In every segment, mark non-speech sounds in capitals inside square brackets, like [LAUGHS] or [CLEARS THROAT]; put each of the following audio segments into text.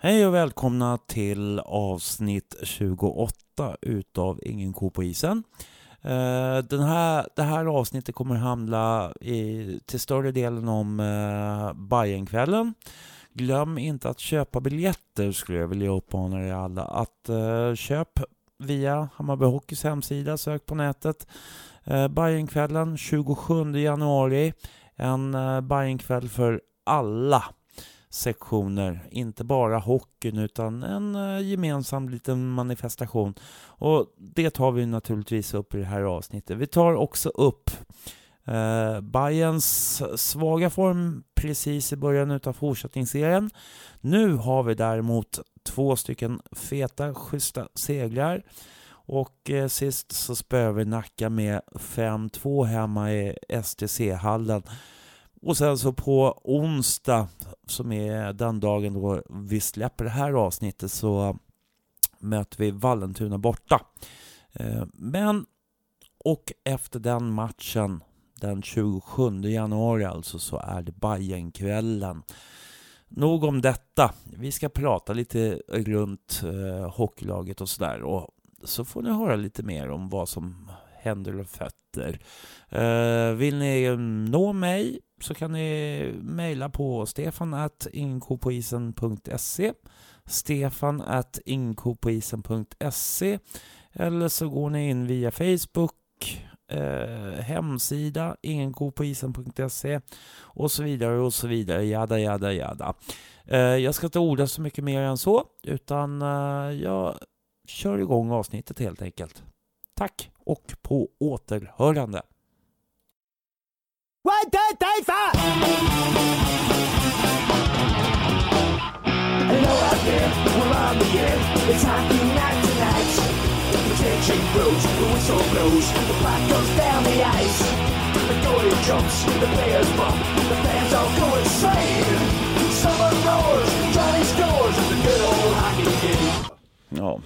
Hej och välkomna till avsnitt 28 utav Ingen ko på isen. Eh, den här, det här avsnittet kommer handla i, till större delen om eh, Bajenkvällen. Glöm inte att köpa biljetter skulle jag vilja uppmana er alla att eh, köp via Hammarby Hockeys hemsida, sök på nätet. Bajenkvällen 27 januari. En Bajenkväll för alla sektioner. Inte bara hockeyn utan en eh, gemensam liten manifestation. Och det tar vi naturligtvis upp i det här avsnittet. Vi tar också upp eh, Bayerns svaga form precis i början av fortsättningsserien. Nu har vi däremot två stycken feta, schyssta segrar. Och eh, sist så spöade vi Nacka med 5-2 hemma i STC-hallen. Och sen så på onsdag, som är den dagen då vi släpper det här avsnittet, så möter vi Vallentuna borta. Eh, men, och efter den matchen, den 27 januari alltså, så är det Bajenkvällen. Nog om detta. Vi ska prata lite runt eh, hockeylaget och sådär. Och så får ni höra lite mer om vad som händer och fötter. Eh, vill ni nå mig så kan ni mejla på stefan stefanattinkopoisen.se stefan at inkopoisen.se eller så går ni in via Facebook eh, hemsida ingenkopoisen.se och så vidare och så vidare, jada jada jada. Eh, jag ska inte orda så mycket mer än så utan eh, jag kör igång avsnittet helt enkelt. Tack och på återhörande. One, two, three, four! Hello out there, we're on the air. It's hockey night tonight. The tension grows, the whistle blows, the puck goes down the ice. The goalie jumps, the players bump, the fans all go insane. Summer roars, Johnny scores, the good old hockey game. Ja.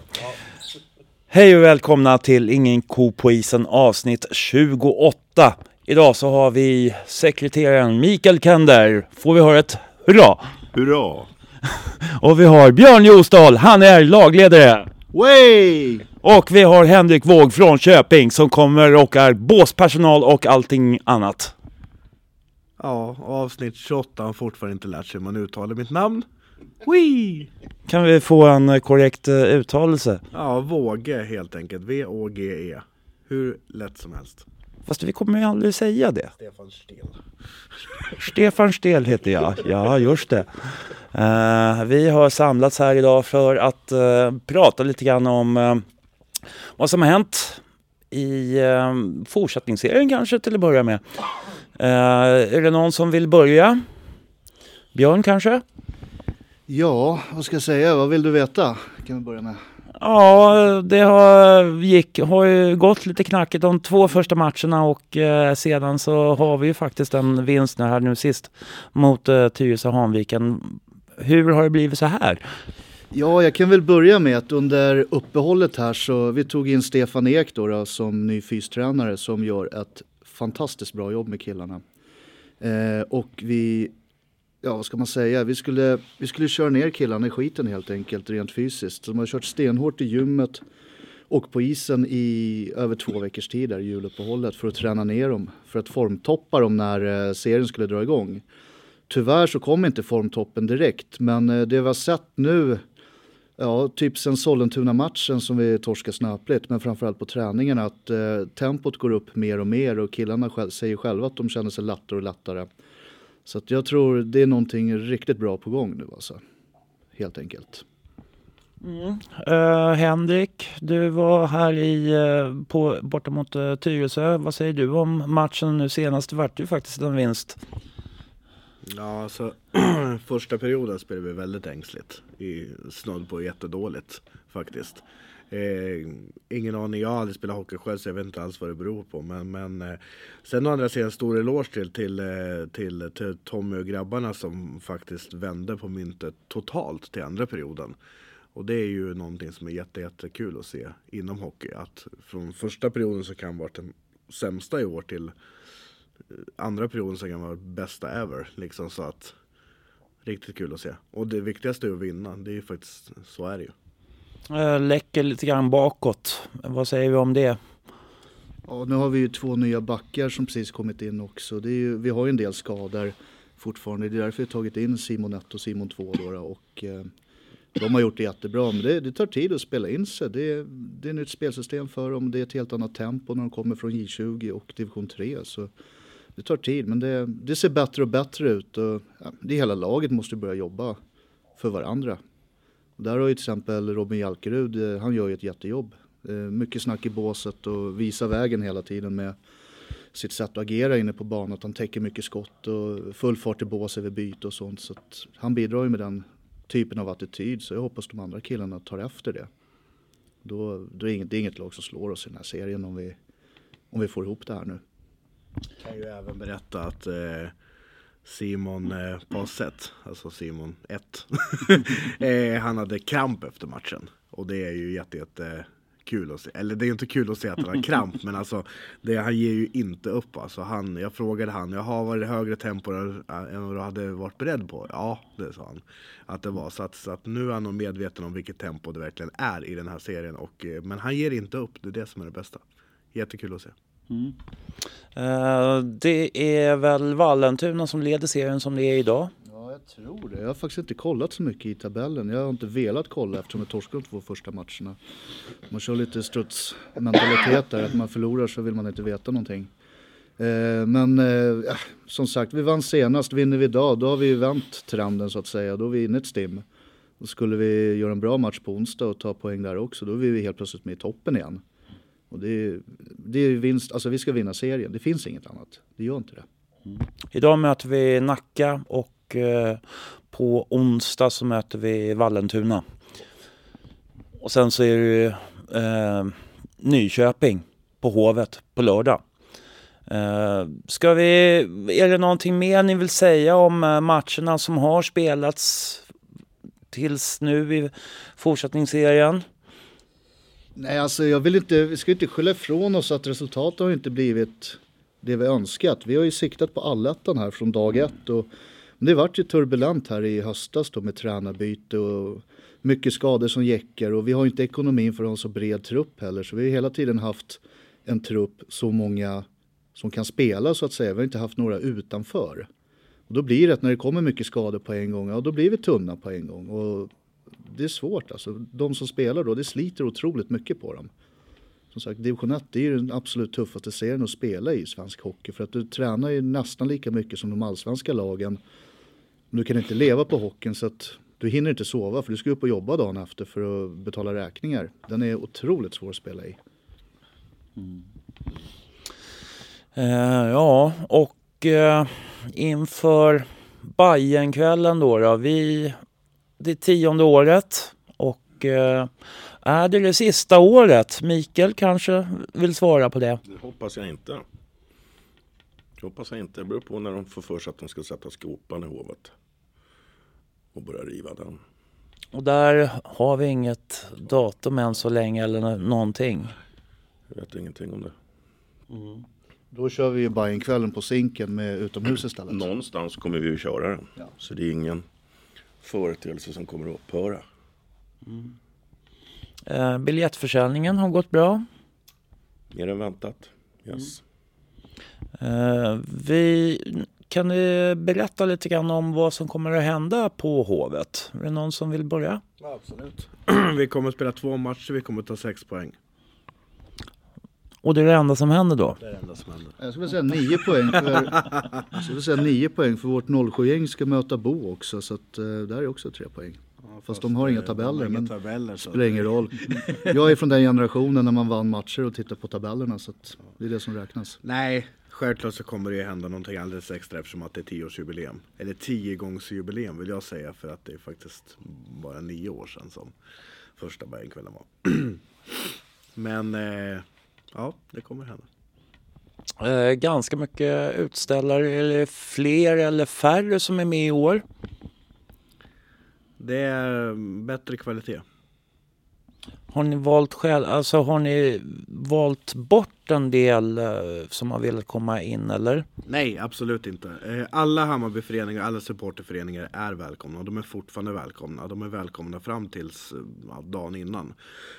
Hej och välkomna till Ingen ko på isen avsnitt 28. Idag så har vi sekreteraren Mikael Kender. Får vi höra ett hurra? Hurra! [LAUGHS] Och vi har Björn Josdahl, han är lagledare. Way! Och vi har Henrik Våg från Köping som kommer och är båspersonal och allting annat. Ja, avsnitt 28 har fortfarande inte lärt sig hur man uttalar mitt namn. Wee! Kan vi få en korrekt eh, uttalelse? Ja, Våge helt enkelt. V-Å-G-E. Hur lätt som helst. Fast vi kommer ju aldrig säga det. Stefan Stel. Stefan Stel heter jag. Ja, just det. Eh, vi har samlats här idag för att eh, prata lite grann om eh, vad som har hänt i uh, fortsättningsserien kanske till att börja med. är det någon som vill börja? Björn kanske? Ja, vad ska jag säga? Vad vill du veta? Kan vi börja med. Ja, det har, gick, har ju gått lite knackigt de två första matcherna och eh, sedan så har vi ju faktiskt en vinst här nu sist mot eh, Tyresö Hanviken. Hur har det blivit så här? Ja, jag kan väl börja med att under uppehållet här så vi tog in Stefan Ek då, då som ny fystränare som gör ett fantastiskt bra jobb med killarna. Eh, och vi ja vad ska man säga, vi skulle, vi skulle köra ner killarna i skiten helt enkelt rent fysiskt. De har kört stenhårt i gymmet och på isen i över två veckors tid där i juluppehållet för att träna ner dem, för att formtoppa dem när eh, serien skulle dra igång. Tyvärr så kom inte formtoppen direkt, men eh, det vi har sett nu, ja typ sen Sollentuna-matchen som vi torskade snöpligt, men framförallt på träningen att eh, tempot går upp mer och mer och killarna själv, säger själva att de känner sig lättare och lättare. Så att jag tror det är någonting riktigt bra på gång nu alltså. Helt enkelt. Mm. Uh, Henrik, du var här i, uh, på, borta mot uh, Tyresö. Vad säger du om matchen nu senast? Det vart ju faktiskt en vinst. Ja, alltså [CLEARS THROAT] första perioden spelade vi väldigt ängsligt. I, snudd på jättedåligt faktiskt. Eh, ingen aning, jag har aldrig spelat hockey själv så jag vet inte alls vad det beror på. Men, men eh, sen å andra sidan stor eloge till, till, eh, till, eh, till Tommy och grabbarna som faktiskt vände på myntet totalt till andra perioden. Och det är ju någonting som är jätte, jättekul att se inom hockey. Att från första perioden så kan vara den sämsta i år till eh, andra perioden så kan vara bästa ever. Liksom så att riktigt kul att se. Och det viktigaste är att vinna, det är ju faktiskt, så är det ju. Eh, läcker lite grann bakåt. Vad säger vi om det? Ja, nu har vi ju två nya backar som precis kommit in också. Det är ju, vi har ju en del skador fortfarande. Det är därför vi har tagit in Simon 1 och Simon 2 då, och eh, de har gjort det jättebra. Men det, det tar tid att spela in sig. Det, det är ett nytt spelsystem för dem. Det är ett helt annat tempo när de kommer från J20 och division 3. Så det tar tid, men det, det ser bättre och bättre ut. Och, ja, det hela laget måste börja jobba för varandra. Och där har ju till exempel Robin Jalkerud, eh, han gör ju ett jättejobb. Eh, mycket snack i båset och visar vägen hela tiden med sitt sätt att agera inne på banan. Att han täcker mycket skott och full fart i bås över byte och sånt. Så att han bidrar ju med den typen av attityd. Så jag hoppas de andra killarna tar efter det. Då, då är det, inget, det är inget lag som slår oss i den här serien om vi, om vi får ihop det här nu. Jag kan ju även berätta att eh, Simon eh, Passet, alltså Simon 1, [LAUGHS] [LAUGHS] eh, han hade kramp efter matchen. Och det är ju jätte, jätte kul att se. Eller det är inte kul att se att han har kramp, men alltså det, han ger ju inte upp. Alltså, han, jag frågade han, jag har varit högre tempo än vad du hade varit beredd på? Ja, det sa han att det var. Så att, så att nu är han nog medveten om vilket tempo det verkligen är i den här serien. Och, eh, men han ger inte upp, det är det som är det bästa. Jättekul att se. Mm. Uh, det är väl Vallentuna som leder serien som det är idag. Ja, jag tror det. Jag har faktiskt inte kollat så mycket i tabellen. Jag har inte velat kolla eftersom jag torskade de två första matcherna. Man kör lite strutsmentalitet där, att man förlorar så vill man inte veta någonting. Uh, men uh, som sagt, vi vann senast. Vinner vi idag, då har vi vänt trenden så att säga. Då är vi inne ett stim. Och skulle vi göra en bra match på onsdag och ta poäng där också, då är vi helt plötsligt med i toppen igen. Och det är, det är vinst, alltså vi ska vinna serien, det finns inget annat. Det gör inte det. Mm. Idag möter vi Nacka och eh, på onsdag så möter vi Vallentuna. Och sen så är det eh, Nyköping på Hovet på lördag. Eh, ska vi, är det någonting mer ni vill säga om eh, matcherna som har spelats tills nu i fortsättningsserien? Nej, alltså jag vill inte, vi ska inte skylla ifrån oss att resultatet har inte blivit det vi önskat. Vi har ju siktat på allettan här från dag ett och det vart ju turbulent här i höstas då med tränarbyte och mycket skador som jäckar och vi har inte ekonomin för att ha en så bred trupp heller så vi har hela tiden haft en trupp så många som kan spela så att säga. Vi har inte haft några utanför. Och då blir det att när det kommer mycket skador på en gång, ja då blir vi tunna på en gång. Och det är svårt alltså. De som spelar då, det sliter otroligt mycket på dem. Som sagt, division 1 det är ju den absolut tuffaste serien att spela i svensk hockey. För att du tränar ju nästan lika mycket som de allsvenska lagen. Men du kan inte leva på hockeyn så att du hinner inte sova för du ska upp och jobba dagen efter för att betala räkningar. Den är otroligt svår att spela i. Mm. Eh, ja, och eh, inför Bajenkvällen då, då. Vi det tionde året och eh, är det det sista året? Mikael kanske vill svara på det? Det hoppas jag inte. Det hoppas jag inte. Det beror på när de får för sig att de ska sätta skopan i hovet. Och börja riva den. Och där har vi inget datum än så länge eller någonting. Jag vet ingenting om det. Mm. Då kör vi ju Bajenkvällen på Zinken med utomhus istället. Någonstans kommer vi ju köra den. Ja. Så det är ingen företeelse som kommer att upphöra. Mm. Eh, biljettförsäljningen har gått bra. Mer än väntat. Yes. Mm. Eh, vi, kan du berätta lite grann om vad som kommer att hända på Hovet? Är det någon som vill börja? Ja, absolut. [CLEARS THROAT] vi kommer att spela två matcher, vi kommer att ta sex poäng. Och det är det enda som händer då? Det är det enda som händer. Jag skulle säga nio poäng för, [LAUGHS] jag skulle säga nio poäng för vårt 07-gäng ska möta Bo också. Så att, uh, där är också tre poäng. Ja, fast, fast, de har inga tabeller. men tabeller, spelar ingen roll. Jag är från den generationen när man vann matcher och tittade på tabellerna. Så det är det som räknas. Nej, självklart så kommer det ju hända någonting alldeles extra eftersom att det är tioårsjubileum. Eller tiogångsjubileum vill jag säga för att det är faktiskt bara nio år sedan som första Bajenkvällen var. [CLEARS THROAT] Men eh, Ja, det kommer hända. Eh, ganska mycket utställare, eller fler eller färre som är med i år? Det är bättre kvalitet. Har ni valt själv, alltså har ni valt bort en del eh, som har velat komma in eller? Nej, absolut inte. Eh, alla Hammarbyföreningar, alla supporterföreningar är välkomna och de är fortfarande välkomna. De är välkomna fram tills eh, ja, dagen innan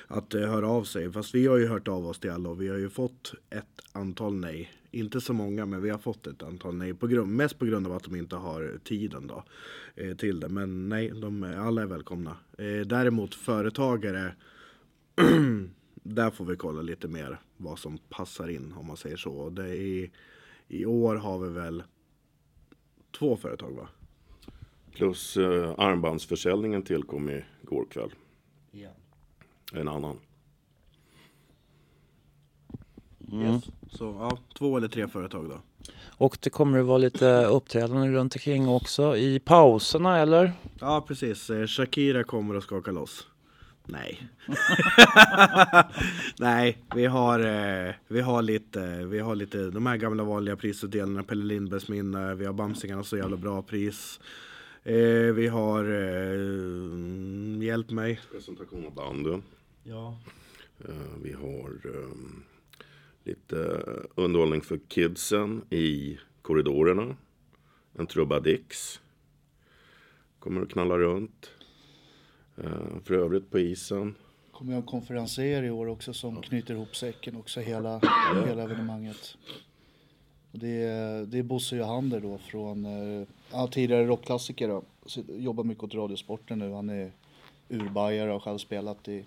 att höra av sig. Fast vi har ju hört av oss till alla och vi har ju fått ett antal nej. Inte så många, men vi har fått ett antal nej. På grund, mest på grund av att de inte har tiden då, till det. Men nej, de, alla är välkomna. Däremot företagare där får vi kolla lite mer vad som passar in om man säger så. Och Det är, I år har vi väl två företag va? Plus eh, armbandsförsäljningen tillkom igår kväll. En annan. Så ja, två eller tre företag då. Och det kommer att vara lite uppträdanden runt omkring också i pauserna eller? Ja precis, Eh, Shakira kommer att skaka loss. Nej. [LAUGHS] Nej, vi har, eh, vi har lite, vi har lite de här gamla vanliga prisutdelningarna, Pelle Lindbergs minne, vi har Bamsingarna så jävla bra pris. Eh, vi har, eh, hjälp mig. Presentation av banden. Ja. Vi har ehm, lite underhållning för kidsen i korridorerna. En trubbadix. Kommer att knalla runt. Eh, För övrigt på isen. kommer jag en konferenser i år också som knyter ihop säcken också hela, hela evenemanget. Det, är, det är Bosse Johander då från, eh, ja, tidigare rockklassiker då. Jobbar mycket åt Radiosporten nu. Han är urbajare och har själv spelat i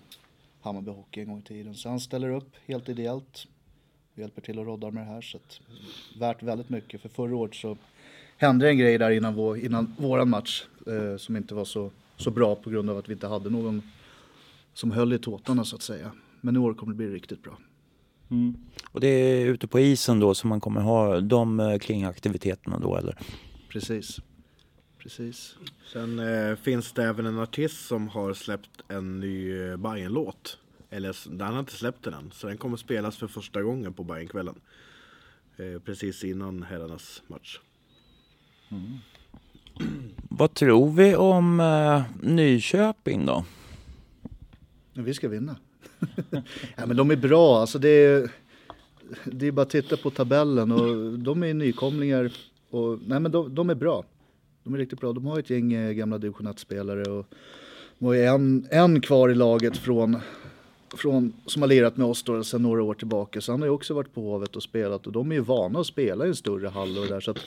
Hammarby Hockey en gång i tiden. Så han ställer upp helt ideellt och hjälper till och roddar med det här. Så att, värt väldigt mycket. För förra året så hände en grej där innan, vår, innan våran match eh, som inte var så, så bra på grund av att vi inte hade någon som höll i tåtarna så att säga. Men i år kommer det bli riktigt bra. Och det är ute på isen då som man kommer ha de eh, kringaktiviteterna då eller? Precis. Precis. Sen eh, finns det även en artist som har släppt en ny eh, Bajen-låt. Eller den har inte släppt den än. Så den kommer spelas för första gången på Bajenkvällen. Eh, precis innan herrarnas match. Vad tror vi om eh, Nyköping då? Vi ska vinna. [LAUGHS] ja, men de är bra. Alltså det, är, det är bara att titta på tabellen och de är nykomlingar. Och, nej men de, de är bra. De är riktigt bra. De har ett gäng eh, gamla division 1-spelare och de har en, en kvar i laget från, från, som har lirat med oss då sedan några år tillbaka. Så han har ju också varit på Hovet och spelat och de är ju vana att spela i en större hall och det där. Så att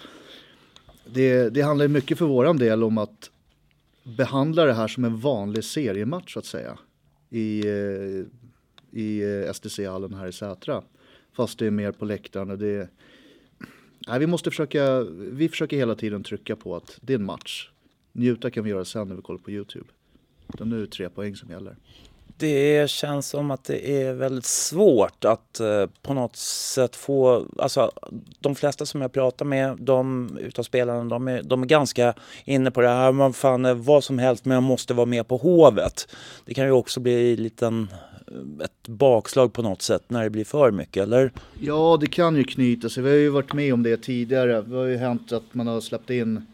det, det handlar ju mycket för våran del om att behandla det här som en vanlig seriematch så att säga i, i eh, STC-hallen här i Sätra. Fast det är mer på läktaren och det Nej, vi måste försöka, vi försöker hela tiden trycka på att det är en match. Njuta kan vi göra sen när vi kollar på Youtube. Utan nu är det tre poäng som gäller. Det känns som att det är väldigt svårt att eh, på något sätt få, alltså de flesta som jag pratar med, de utav spelarna, de är, de är ganska inne på det här, man fan eh, vad som helst men jag måste vara med på Hovet. Det kan ju också bli liten, eh, ett bakslag på något sätt när det blir för mycket, eller? Ja, det kan ju knyta sig. Vi har ju varit med om det tidigare. Det har ju hänt att man har släppt in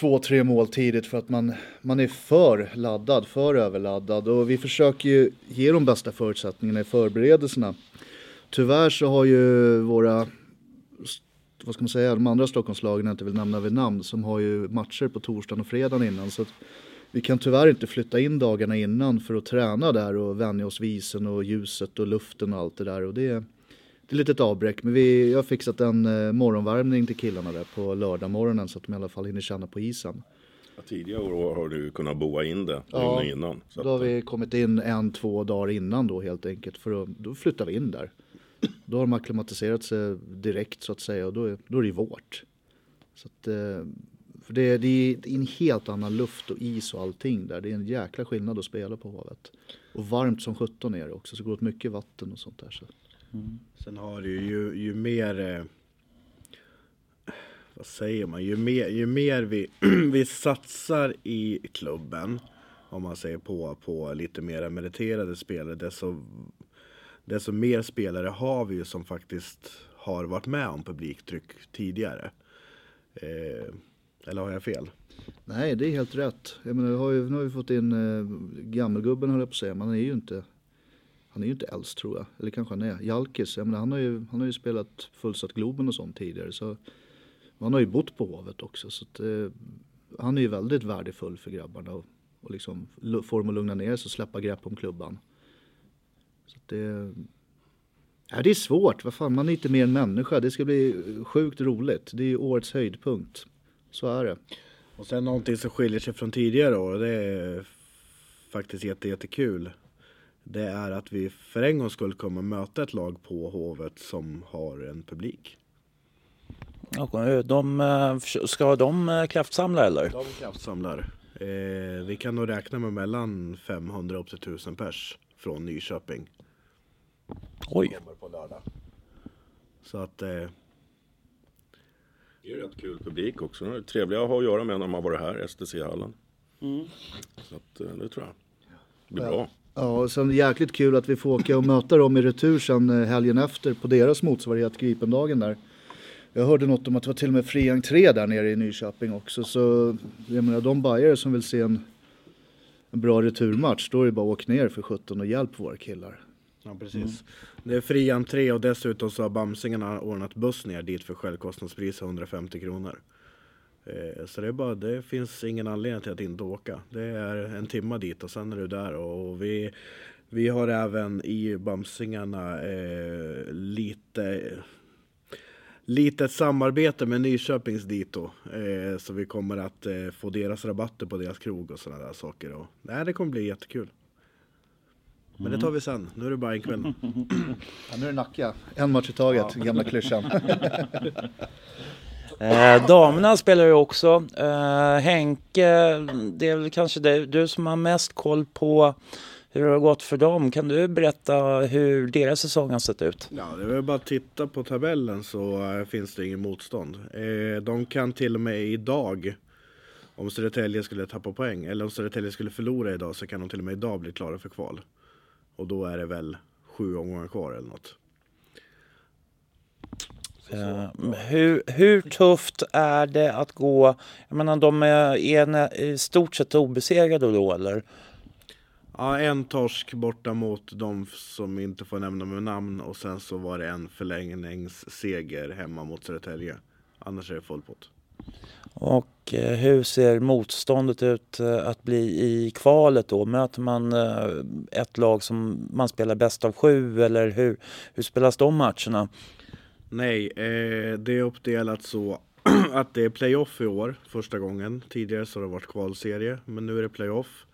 två, tre mål tidigt för att man, man är för laddad, för överladdad. Och vi försöker ju ge de bästa förutsättningarna i förberedelserna. Tyvärr så har ju våra, vad ska man säga, de andra Stockholmslagen, jag inte vill nämna vid namn, som har ju matcher på torsdagen och fredagen innan. Så att vi kan tyvärr inte flytta in dagarna innan för att träna där och vänja oss vid isen och ljuset och luften och allt det där. Och det, det är lite ett avbräck. Men vi, jag har fixat en eh, morgonvärmning till killarna där på lördag morgonen så att de i alla fall hinner känna på isen. Ja, tidigare år har du kunnat boa in det Ja, innan. Så Då har vi kommit in en, två dagar innan då helt enkelt. För att, då flyttar vi in där. Då har de akklimatiserat sig direkt så att säga och då är, då är det vårt. Så att, eh, för det, det är en helt annan luft och is och allting där. Det är en jäkla skillnad att spela på havet. Och varmt som 17 är det också, så det går åt mycket vatten och sånt där. Så. Mm. Sen har du ju, ju mer eh, vad säger man, ju mer, ju mer vi, [CLEARS THROAT] vi satsar i klubben om man säger på, på lite mer meriterade spelare desto, desto mer spelare har vi ju som faktiskt har varit med om publiktryck tidigare. Eh, Eller har jag fel? Nej, det är helt rätt. Jag menar, har ju, nu har vi fått in eh, gammelgubben höll jag på att säga, men han är ju inte han är ju inte äldst tror jag, eller kanske han är. Jalkis, jag menar, han, har ju, han har ju spelat fullsatt Globen och sånt tidigare. Så han har ju bott på Hovet också. Så att, eh, han är ju väldigt värdefull för grabbarna. Och, och liksom få dem att lugna ner sig och släppa grepp om klubban. Så att det, ja, det är svårt, vad fan, man är inte mer än människa. Det ska bli sjukt roligt. Det är ju årets höjdpunkt. Så är det. Och sen någonting som skiljer sig från tidigare år, det är faktiskt jätte, jättekul. Det är att vi för en gångs skull kommer möta ett lag på Hovet som har en publik. Och de, eh, ska de eh, kraftsamla eller? De kraftsamlar. Eh, vi kan nog räkna med mellan 500 upp till 1000 pers från Nyköping. Oj. Kommer på lördag. Så att eh, Det är rätt kul publik också. De är trevliga att ha att göra med när man varit här, STC-hallen. Så att, det tror jag. Det blir bra. Ja, och sen jäkligt kul att vi får åka och möta dem i retur sen eh, helgen efter på deras motsvarighet Gripendagen där. Jag hörde något om att det var till och med fri entré där nere i Nyköping också. Så jag menar de bajare som vill se en, en bra returmatch, då är det bara att åka ner för 17 och hjälp våra killar. Ja precis. Det är fri entré och dessutom så har Bamsingarna ordnat buss ner dit för självkostnadspris 150 kronor. Eh, Så det bara, det finns ingen anledning till att inte åka. Det är en timma dit och sen är du där och vi, vi har även i Bamsingarna eh, lite litet samarbete med Nyköpings Dito. Eh, så vi kommer att eh, få deras rabatter på deras krog och sådana där saker. Och, nej, det kommer bli jättekul. Men det tar vi sen. Nu är det bara en kväll. Ja, nu är det Nacka, en match i taget, gamla klyschan. [LAUGHS] Eh, damerna spelar ju också. Eh, Henke, det är väl kanske det, du som har mest koll på hur det har gått för dem. Kan du berätta hur deras säsong har sett ut? Ja, det är väl bara att titta på tabellen så eh, finns det ingen motstånd. Eh, de kan till och med idag, om Södertälje skulle tappa poäng, eller om Södertälje skulle förlora idag så kan de till och med idag bli klara för kval. Och då är det väl sju omgångar kvar eller något. Eh, hur, hur tufft är det att gå? Jag menar, de är, är i stort sett obesegrade då eller? Ja, en torsk borta mot de som inte får nämna med namn och sen så var det en förlängningsseger hemma mot Södertälje. Annars är det full pott. Och eh, hur ser motståndet ut eh, att bli i kvalet då? Möter man eh, ett lag som man spelar bäst av sju eller hur, hur spelas de matcherna? Nej, eh, det är uppdelat så [CLEARS THROAT] att det är playoff i år, första gången. Tidigare så har det varit kvalserie, men nu är det playoff.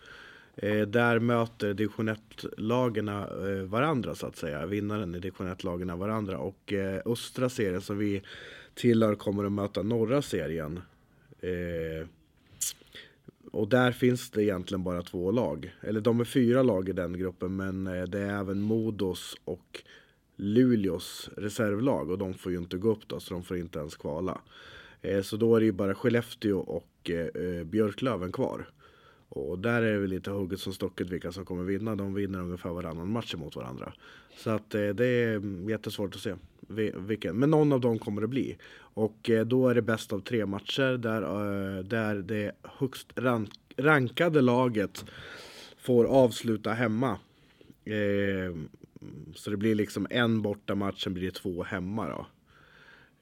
Eh, där möter division 1-lagen eh, varandra så att säga. Vinnaren i division 1-lagen varandra. Och eh, östra serien som vi tillhör kommer att möta norra serien. Eh, och där finns det egentligen bara två lag. Eller de är fyra lag i den gruppen men eh, det är även Modos och Luleås reservlag och de får ju inte gå upp då så de får inte ens kvala. Eh, så då är det ju bara Skellefteå och eh, Björklöven kvar. Och där är det väl lite hugget som stocket vilka som kommer vinna. De vinner ungefär varannan match mot varandra. Så att eh, det är mm, jättesvårt att se vilken. Men någon av dem kommer det bli. Och eh, då är det bäst av tre matcher där, eh, där det högst rank rankade laget får avsluta hemma. Eh, så det blir liksom en borta match, sen blir det två hemma då.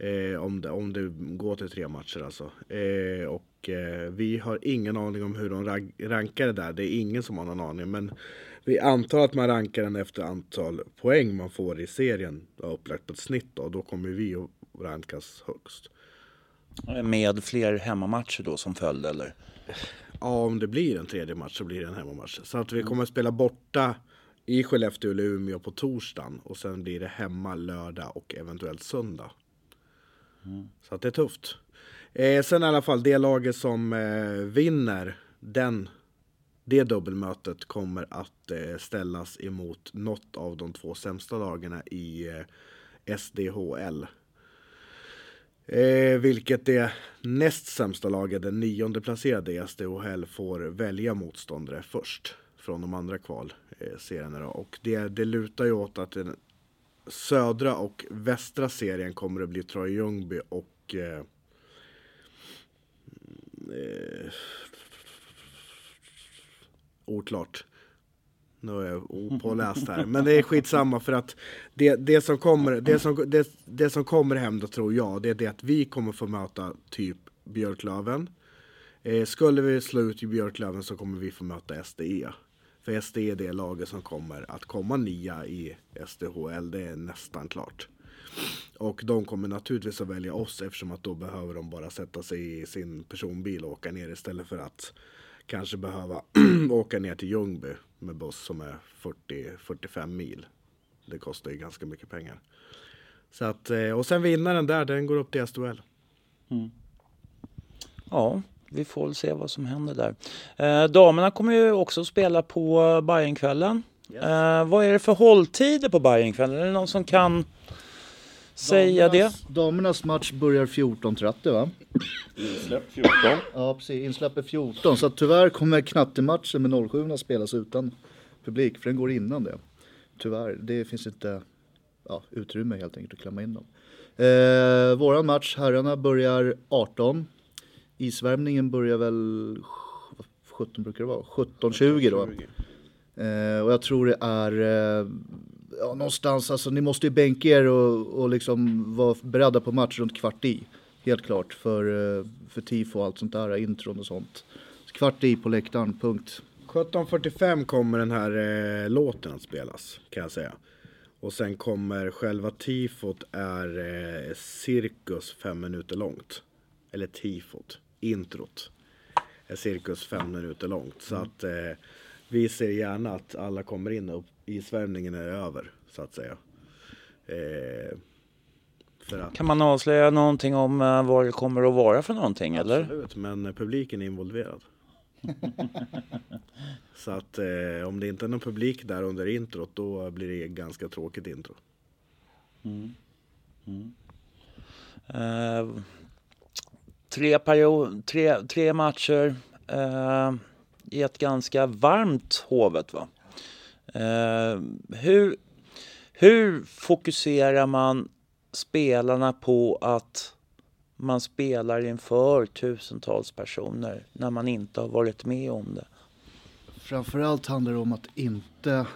Eh, om, det, om det går till tre matcher alltså. Eh, och eh, vi har ingen aning om hur de rag- rankar det där. Det är ingen som har någon aning. Men vi antar att man rankar den efter antal poäng man får i serien. Då, upplagt på ett snitt då. Då kommer vi att rankas högst. Med fler hemmamatcher då som följd eller? Ja, om det blir en tredje match så blir det en hemmamatch. Så att vi kommer att spela borta i Skellefteå eller Umeå på torsdagen. Och sen blir det hemma lördag och eventuellt söndag. Så att det är tufft. Eh, sen i alla fall, det laget som eh, vinner den, det dubbelmötet kommer att eh, ställas emot något av de två sämsta lagarna i eh, SDHL. Eh, vilket det näst sämsta laget, den nionde placerade i SDHL, får välja motståndare först från de andra kvalserierna. då. Och det, det lutar ju åt att den södra och västra serien kommer att bli Troja Ljungby och eh, Eh, oklart. Nu är jag opåläst här, men det är skitsamma för att det, det, som kommer, det, som, det, det som kommer hända tror jag, det är det att vi kommer få möta typ Björklöven. Eh, skulle vi slå ut i Björklöven så kommer vi få möta SDE. För SD är det laget som kommer att komma nia i SDHL, det är nästan klart. Och de kommer naturligtvis att välja oss eftersom att då behöver de bara sätta sig i sin personbil och åka ner istället för att kanske behöva [CLEARS THROAT] åka ner till Ljungby med buss som är 40-45 mil. Det kostar ju ganska mycket pengar. Så att, eh, och sen vinnaren där, den går upp till SDHL. Mm. Ja, vi får väl se vad som händer där. Eh, damerna kommer ju också spela på Bajenkvällen. Eh, vad är det för hålltider på Bajenkvällen? Är det någon som kan säga det? Damernas- Damernas match börjar 14.30 va? Släpp 14. Ja precis, insläpp är 14. Så tyvärr kommer knattematchen med 07 att spelas utan publik. För den går innan det. Tyvärr, det finns inte ja, utrymme helt enkelt att klämma in dem. Eh, våran match, herrarna, börjar 18. Isvärmningen börjar väl 17 brukar det vara, 17.20 då. Eh, och jag tror det är eh, ja, någonstans, alltså ni måste ju bänka er och, och liksom vara beredda på match runt kvart i. Helt klart för, eh, för tifo och allt sånt där, intron och sånt. Så kvart i på läktaren, punkt. 17.45 kommer den här eh, låten att spelas kan jag säga. Och sen kommer själva tifot är eh, cirkus fem minuter långt. Eller tifot, introt. Är cirkus fem minuter långt. Så att eh, vi ser gärna att alla kommer in och isvärmningen är över så att säga. Eh, att, Kan man avslöja någonting om eh, vad det kommer att vara för någonting eller? Absolut, men eh, publiken är involverad. [LAUGHS] Så att eh, om det inte är någon publik där under introt då blir det ganska tråkigt intro. Eh, tre, period, tre, tre matcher eh, i ett ganska varmt Hovet. Va? Eh, hur, hur fokuserar man spelarna på att man spelar inför tusentals personer när man inte har varit med om det? Framförallt handlar det om att inte,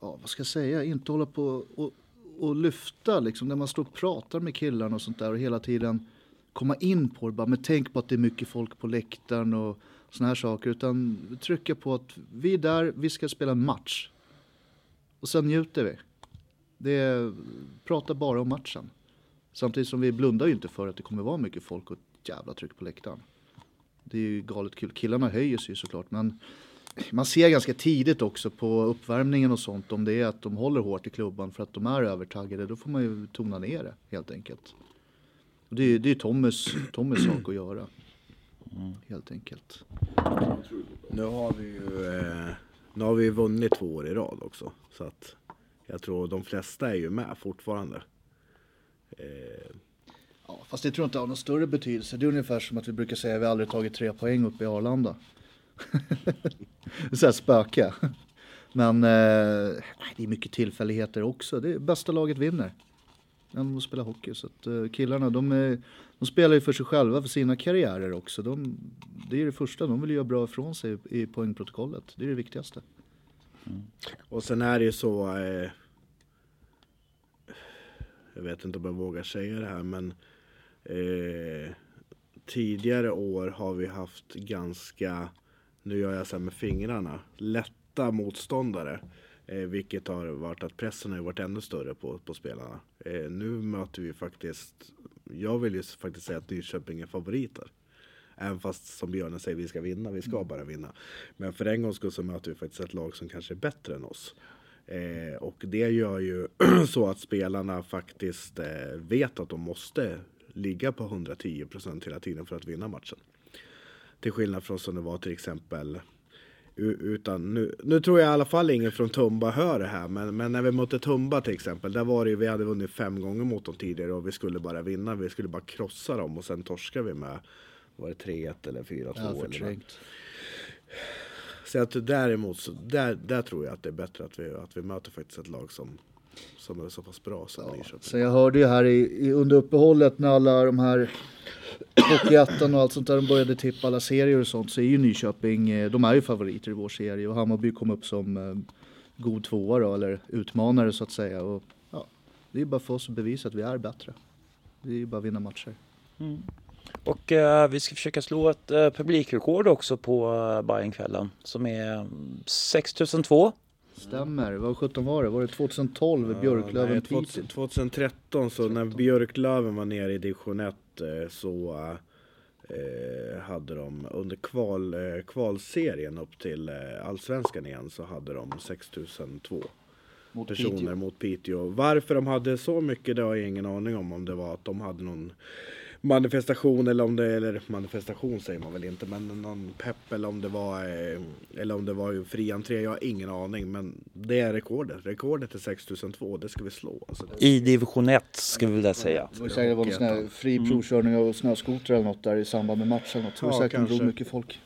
ja vad ska jag säga, inte hålla på och, och lyfta liksom när man står och pratar med killarna och sånt där och hela tiden komma in på det bara. Men tänk på att det är mycket folk på läktaren och såna här saker. Utan trycka på att vi är där, vi ska spela en match. Och sen njuter vi. Det är, prata bara om matchen. Samtidigt som vi blundar ju inte för att det kommer vara mycket folk och ett jävla tryck på läktaren. Det är ju galet kul. Killarna höjer sig ju såklart men man ser ganska tidigt också på uppvärmningen och sånt om det är att de håller hårt i klubban för att de är övertaggade. Då får man ju tona ner det helt enkelt. Och det är ju det är Tommys, Tommys sak att göra. Helt enkelt. Nu har vi ju eh, nu har vi vunnit två år i rad också. Så att jag tror de flesta är ju med fortfarande. Eh, Ja, fast det tror jag inte har någon större betydelse. Det är ungefär som att vi brukar säga att vi aldrig tagit tre poäng uppe i Arlanda. [LAUGHS] så här spöka. Men eh, det är mycket tillfälligheter också. Det är, bästa laget vinner. Än att spela hockey. Så att, eh, killarna de, är, de spelar ju för sig själva, för sina karriärer också. De, det är det första, de vill göra bra ifrån sig i poängprotokollet. Det är det viktigaste. Mm. och sen är det ju så. Eh, jag vet inte om jag vågar säga det här men eh, tidigare år har vi haft ganska, nu gör jag så här med fingrarna, lätta motståndare. Eh, vilket har varit att pressen har varit ännu större på, på spelarna. Eh, nu möter vi faktiskt, jag vill ju faktiskt säga att Nyköping är favoriter. Även fast som Björnen säger, vi ska vinna, vi ska bara vinna. Men för en gångs skull så möter vi faktiskt ett lag som kanske är bättre än oss. Eh, och det gör ju [CLEARS THROAT] så att spelarna faktiskt eh, vet att de måste ligga på 110% hela tiden för att vinna matchen. Till skillnad från som det var till exempel utan nu, nu tror jag i alla fall ingen från Tumba hör det här men, men när vi mötte Tumba till exempel där var det ju, vi hade vunnit fem gånger mot dem tidigare och vi skulle bara vinna, vi skulle bara krossa dem och sen torskar vi med var det 3-1 eller 4-2 Ja, eller. Så att däremot så där, där tror jag att det är bättre att vi, att vi möter faktiskt ett lag som som är så pass bra som Nyköping. Så jag hörde ju här i, i, under uppehållet när alla de här Hockeyettan och allt sånt där, de började tippa alla serier och sånt, så är ju Nyköping, eh, de är ju favoriter i vår serie och Hammarby kom upp som eh, god tvåa då, eller utmanare så att säga. Och, ja, det är ju bara för oss att bevisa att vi är bättre. Det är ju bara att vinna matcher. Och eh, vi ska försöka slå ett eh, publikrekord också på uh, Bajenkvällen som är mm, 6002. Stämmer, vad 17 var det? Var det 2012 i Björklöven Nej, Piteå? 2000 2013 så när Björklöven var nere i division 1 eh, så eh, hade de under kval, eh, kvalserien upp till eh, allsvenskan igen så hade de 6002 Mot personer Piteå. mot Piteå. Varför de hade så mycket det har jag ingen aning om. Om det var att de hade någon manifestation eller om det, eller manifestation säger man väl inte, men någon pepp eller om det var, eh, eller om det var ju fri entré. Jag har ingen aning, men det är rekordet. Rekordet är 6002, det ska vi slå. Alltså, I division 1 ska vi väl säga. Det var säkert det var någon sån här fri provkörning av snöskoter eller något där i samband med matchen. Tror Ja, säkert kanske. mycket folk.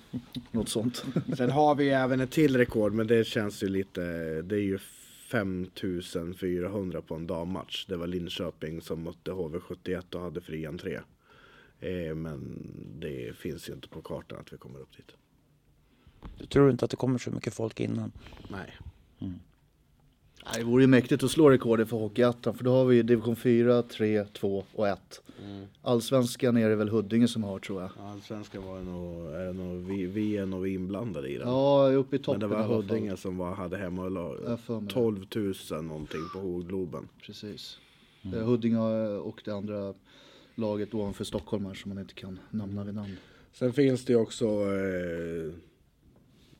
[LAUGHS] något sånt. Sen har vi även ett till rekord, men det känns ju lite, det är ju 5400 på en dammatch. Det var Linköping som mötte HV71 och hade fri entré. Eh, men det finns ju inte på kartan att vi kommer upp dit. Du tror inte att det kommer så mycket folk innan? Nej. Nej, det vore ju mäktigt att slå rekordet för Hockeyettan för då har vi division 4, 3, 2 och 1. Allsvenskan är det väl Huddinge som har tror jag. Allsvenskan var det nog, är det nog vi, vi är nog inblandade i den. Ja, uppe i men toppen det var. Huddinge som var, hade hemma Jag får mig det. 12 000 någonting på Hovgloben. Precis. Eh, Huddinge och det andra laget ovanför Stockholm här som man inte kan nämna vid namn. Sen finns det ju också eh,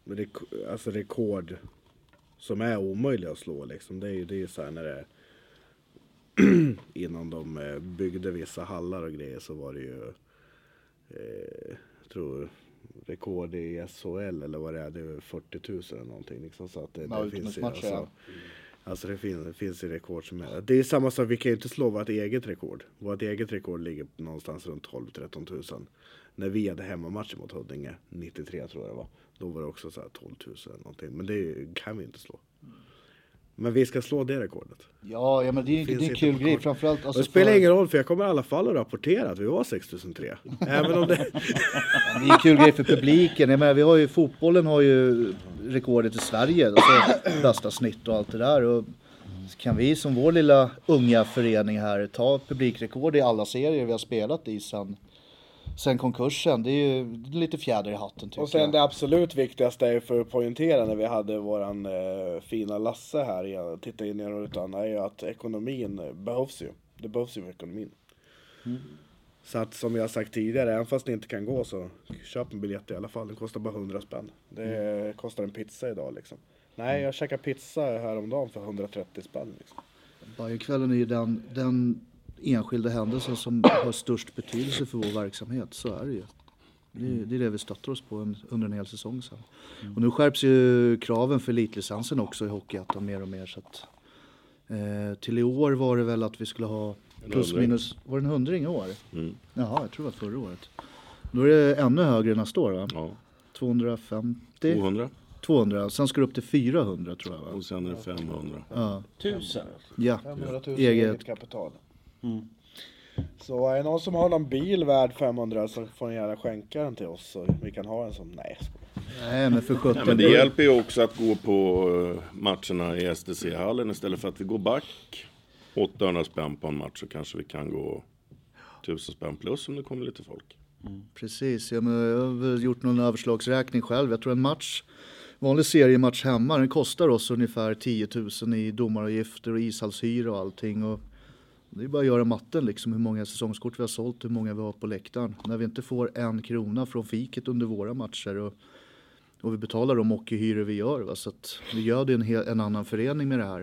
rek- alltså rekord som är omöjliga att slå. Liksom. Det är ju det är så här när det [CLEARS THROAT] innan de eh, byggde vissa hallar och grejer så var det ju eh, jag tror rekord i SHL eller vad det är, det är 40 000 eller någonting. Liksom, så att det, Ja, det finns ju, alltså, ja. Alltså det finns, det finns ju rekord som är... Det är samma sak, vi kan ju inte slå vårt eget rekord. Vårt eget rekord ligger någonstans runt 12-13 tusen. När vi hade hemmamatcher mot Huddinge, 93 tror jag det var. Då var det också så här 12 000 eller någonting. Men det kan vi inte slå. Men vi ska slå det rekordet. Ja, ja men det är, Finns det är en kul grej framförallt. Alltså, det spelar för- ingen roll för jag kommer i alla fall att rapportera att vi var 6003. Även om det... [LAUGHS] Det är en kul grej för publiken. Jag menar, vi har ju, fotbollen har ju rekordet i Sverige. Alltså bästa snitt och allt det där. Och kan vi som vår lilla unga förening här ta publikrekord i alla serier vi har spelat i sen, sen konkursen. Det är ju lite fjäder i hatten tycker Och sen jag. det absolut viktigaste är för att poängtera när vi hade våran eh, fina Lasse här, jag tittar in i rutan, är ju att ekonomin eh, behövs ju. Det behövs ju för ekonomin. Så att som jag sagt tidigare, även fast det inte kan gå så köp en biljett i alla fall. Det kostar bara 100 spänn. Det kostar en pizza idag liksom. Nej, jag käkade pizza häromdagen för 130 spänn. Liksom. Bajenkvällen är ju den, den enskilda händelsen som har störst betydelse för vår verksamhet. Så är det ju. Det är, det är det vi stöttar oss på en, under en hel säsong sen. Och nu skärps ju kraven för elitlicensen också i Hockeyettan mer och mer. Så att, eh, till i år var det väl att vi skulle ha plus minus, var det en hundring i år? Mm. Jaha, jag tror det var förra året. Då är det ännu högre nästa år va? Ja, 250? 200 200, sen ska det upp till 400 tror jag va? och sen är det 500. Ja, Tusen? ja. 500 000 Eget. eget kapital. Så är det någon som har någon bil värd 500 så får ni gärna skänka den till oss så vi kan ha en som, nej. Nej men för 17 Ja, men det hjälper ju också att gå på eh, matcherna i STC-hallen istället för att vi går back 800 spänn på en match så kanske vi kan gå 1000 spänn plus om det kommer lite folk. Precis, ja, men jag har gjort någon överslagsräkning själv. Jag tror en match, vanlig seriematch hemma, den kostar oss ungefär 10 000 i domaravgifter och ishallshyra och allting. Och det är bara att göra matten liksom, hur många säsongskort vi har sålt, hur många vi har på läktaren. När vi inte får en krona från fiket under våra matcher och, och vi betalar de hockeyhyror vi gör. Va? Så att vi gör det en, hel, en annan förening med det här.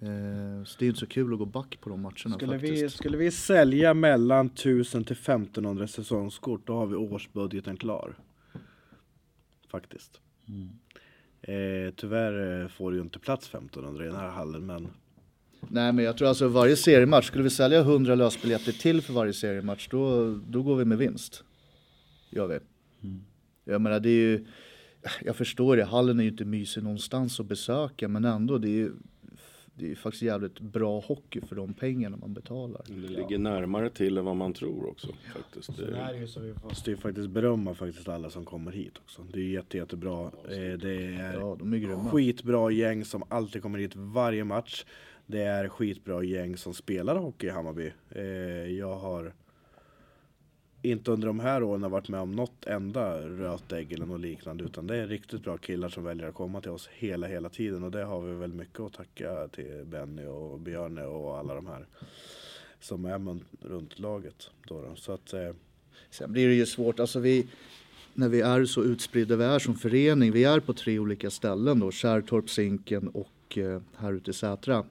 Eh, så det är inte så kul att gå back på de matcherna Skulle faktiskt. vi, skulle vi sälja mellan 1000 till 1500 säsongskort då har vi årsbudgeten klar. Faktiskt. Eh, tyvärr eh, får du ju inte plats 1500 i den här hallen men Nej men jag tror alltså varje seriematch, skulle vi sälja 100 lösbiljetter till för varje seriematch då, då går vi med vinst. Gör vi. Jag menar det är ju, jag förstår det, hallen är ju inte mysig någonstans att besöka men ändå det är ju det är ju faktiskt jävligt bra hockey för de pengarna man betalar. Det ligger närmare till än vad man tror också. Faktiskt. Det är ju så vi måste ju faktiskt berömma faktiskt alla som kommer hit också. Det är jätte, jättebra. Eh, Det är Ja, de är grymma. skitbra gäng som alltid kommer hit varje match. Det är skitbra gäng som spelar hockey i Hammarby. Eh, Jag har inte under de här åren varit med om något enda rötägg eller något liknande utan det är riktigt bra killar som väljer att komma till oss hela, hela tiden och det har vi väl mycket att tacka till Benny och Björne och alla de här som är med runt laget. Då då. Så att, eh, Sen blir det ju svårt, alltså vi, när vi är så utspridda vi är som förening, vi är på tre olika ställen då, Kärrtorp, Zinken och eh, här ute i Sätra.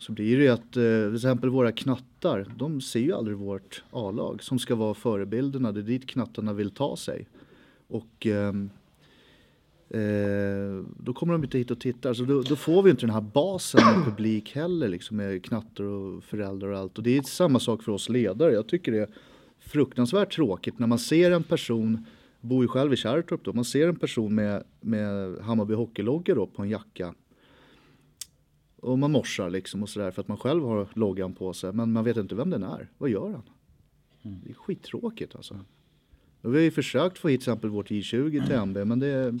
Så blir det ju att eh, till exempel våra knattar, de ser ju aldrig vårt A-lag som ska vara förebilderna, det är dit knattarna vill ta sig. Och ehm, eh, då kommer de inte hit och tittar, så då, då får vi inte den här basen med publik heller liksom med knattar och föräldrar och allt. Och det är samma sak för oss ledare, jag tycker det är fruktansvärt tråkigt när man ser en person, bor ju själv i Kärrtorp då, man ser en person med, med Hammarby hockeylogga då på en jacka. Och man morsar liksom och sådär för att man själv har loggan på sig. Men man vet inte vem den är. Vad gör han? Det är skittråkigt alltså. Och vi har ju försökt få hit till exempel vårt I20 till MB men det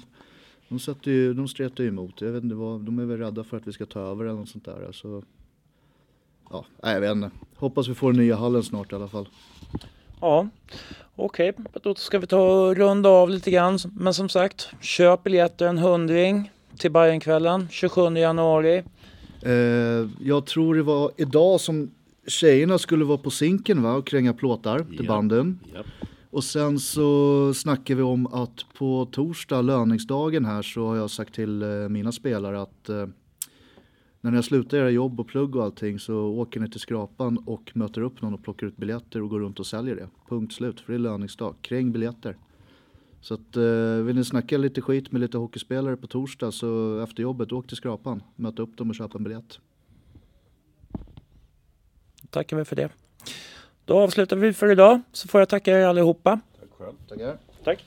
de, satte ju, de stretar ju emot. Jag vet inte vad, de är väl rädda för att vi ska ta över eller något sånt där. Alltså, ja, jag vet inte. Hoppas vi får den nya hallen snart i alla fall. Ja, okej. Då ska vi ta och runda av lite grann. Men som sagt, köp biljetter en hundring till Bajenkvällen 27 januari. Eh, jag tror det var idag som tjejerna skulle vara på Zinken va, och kränga plåtar till Ja. banden. ja. Och sen så snackar vi om att på torsdag, löningsdagen här, så har jag sagt till eh, mina spelare att eh, när ni har slutat era jobb och plugg och allting så åker ni till Skrapan och möter upp någon och plockar ut biljetter och går runt och säljer det. Punkt slut, för det är löningsdag. Kräng biljetter. Så att, eh, vill ni snacka lite skit med lite hockeyspelare på torsdag så efter jobbet, åk till Skrapan, möta upp dem och köp en biljett. Tackar vi för det. Då avslutar vi för idag så får jag tacka er allihopa. Tack själv. Tackar. Tack.